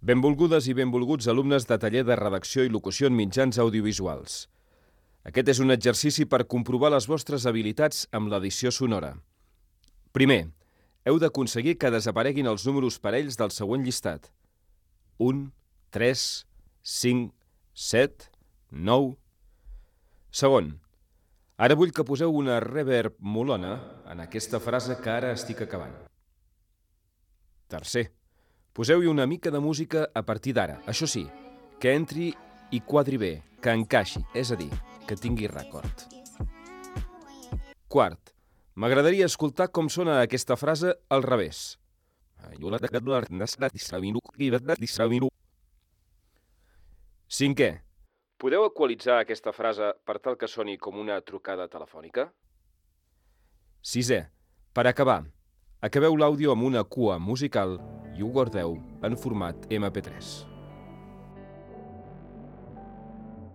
Benvolgudes i benvolguts alumnes de taller de redacció i locució en mitjans audiovisuals. Aquest és un exercici per comprovar les vostres habilitats amb l'edició sonora. Primer, heu d'aconseguir que desapareguin els números parells del següent llistat. 1, 3, 5, 7, 9... Segon, ara vull que poseu una reverb molona en aquesta frase que ara estic acabant. Tercer, poseu-hi una mica de música a partir d'ara. Això sí, que entri i quadri bé, que encaixi, és a dir, que tingui record. Quart, m'agradaria escoltar com sona aquesta frase al revés. Cinquè, podeu equalitzar aquesta frase per tal que soni com una trucada telefònica? Sisè, per acabar, acabeu l'àudio amb una cua musical i ho guardeu en format MP3.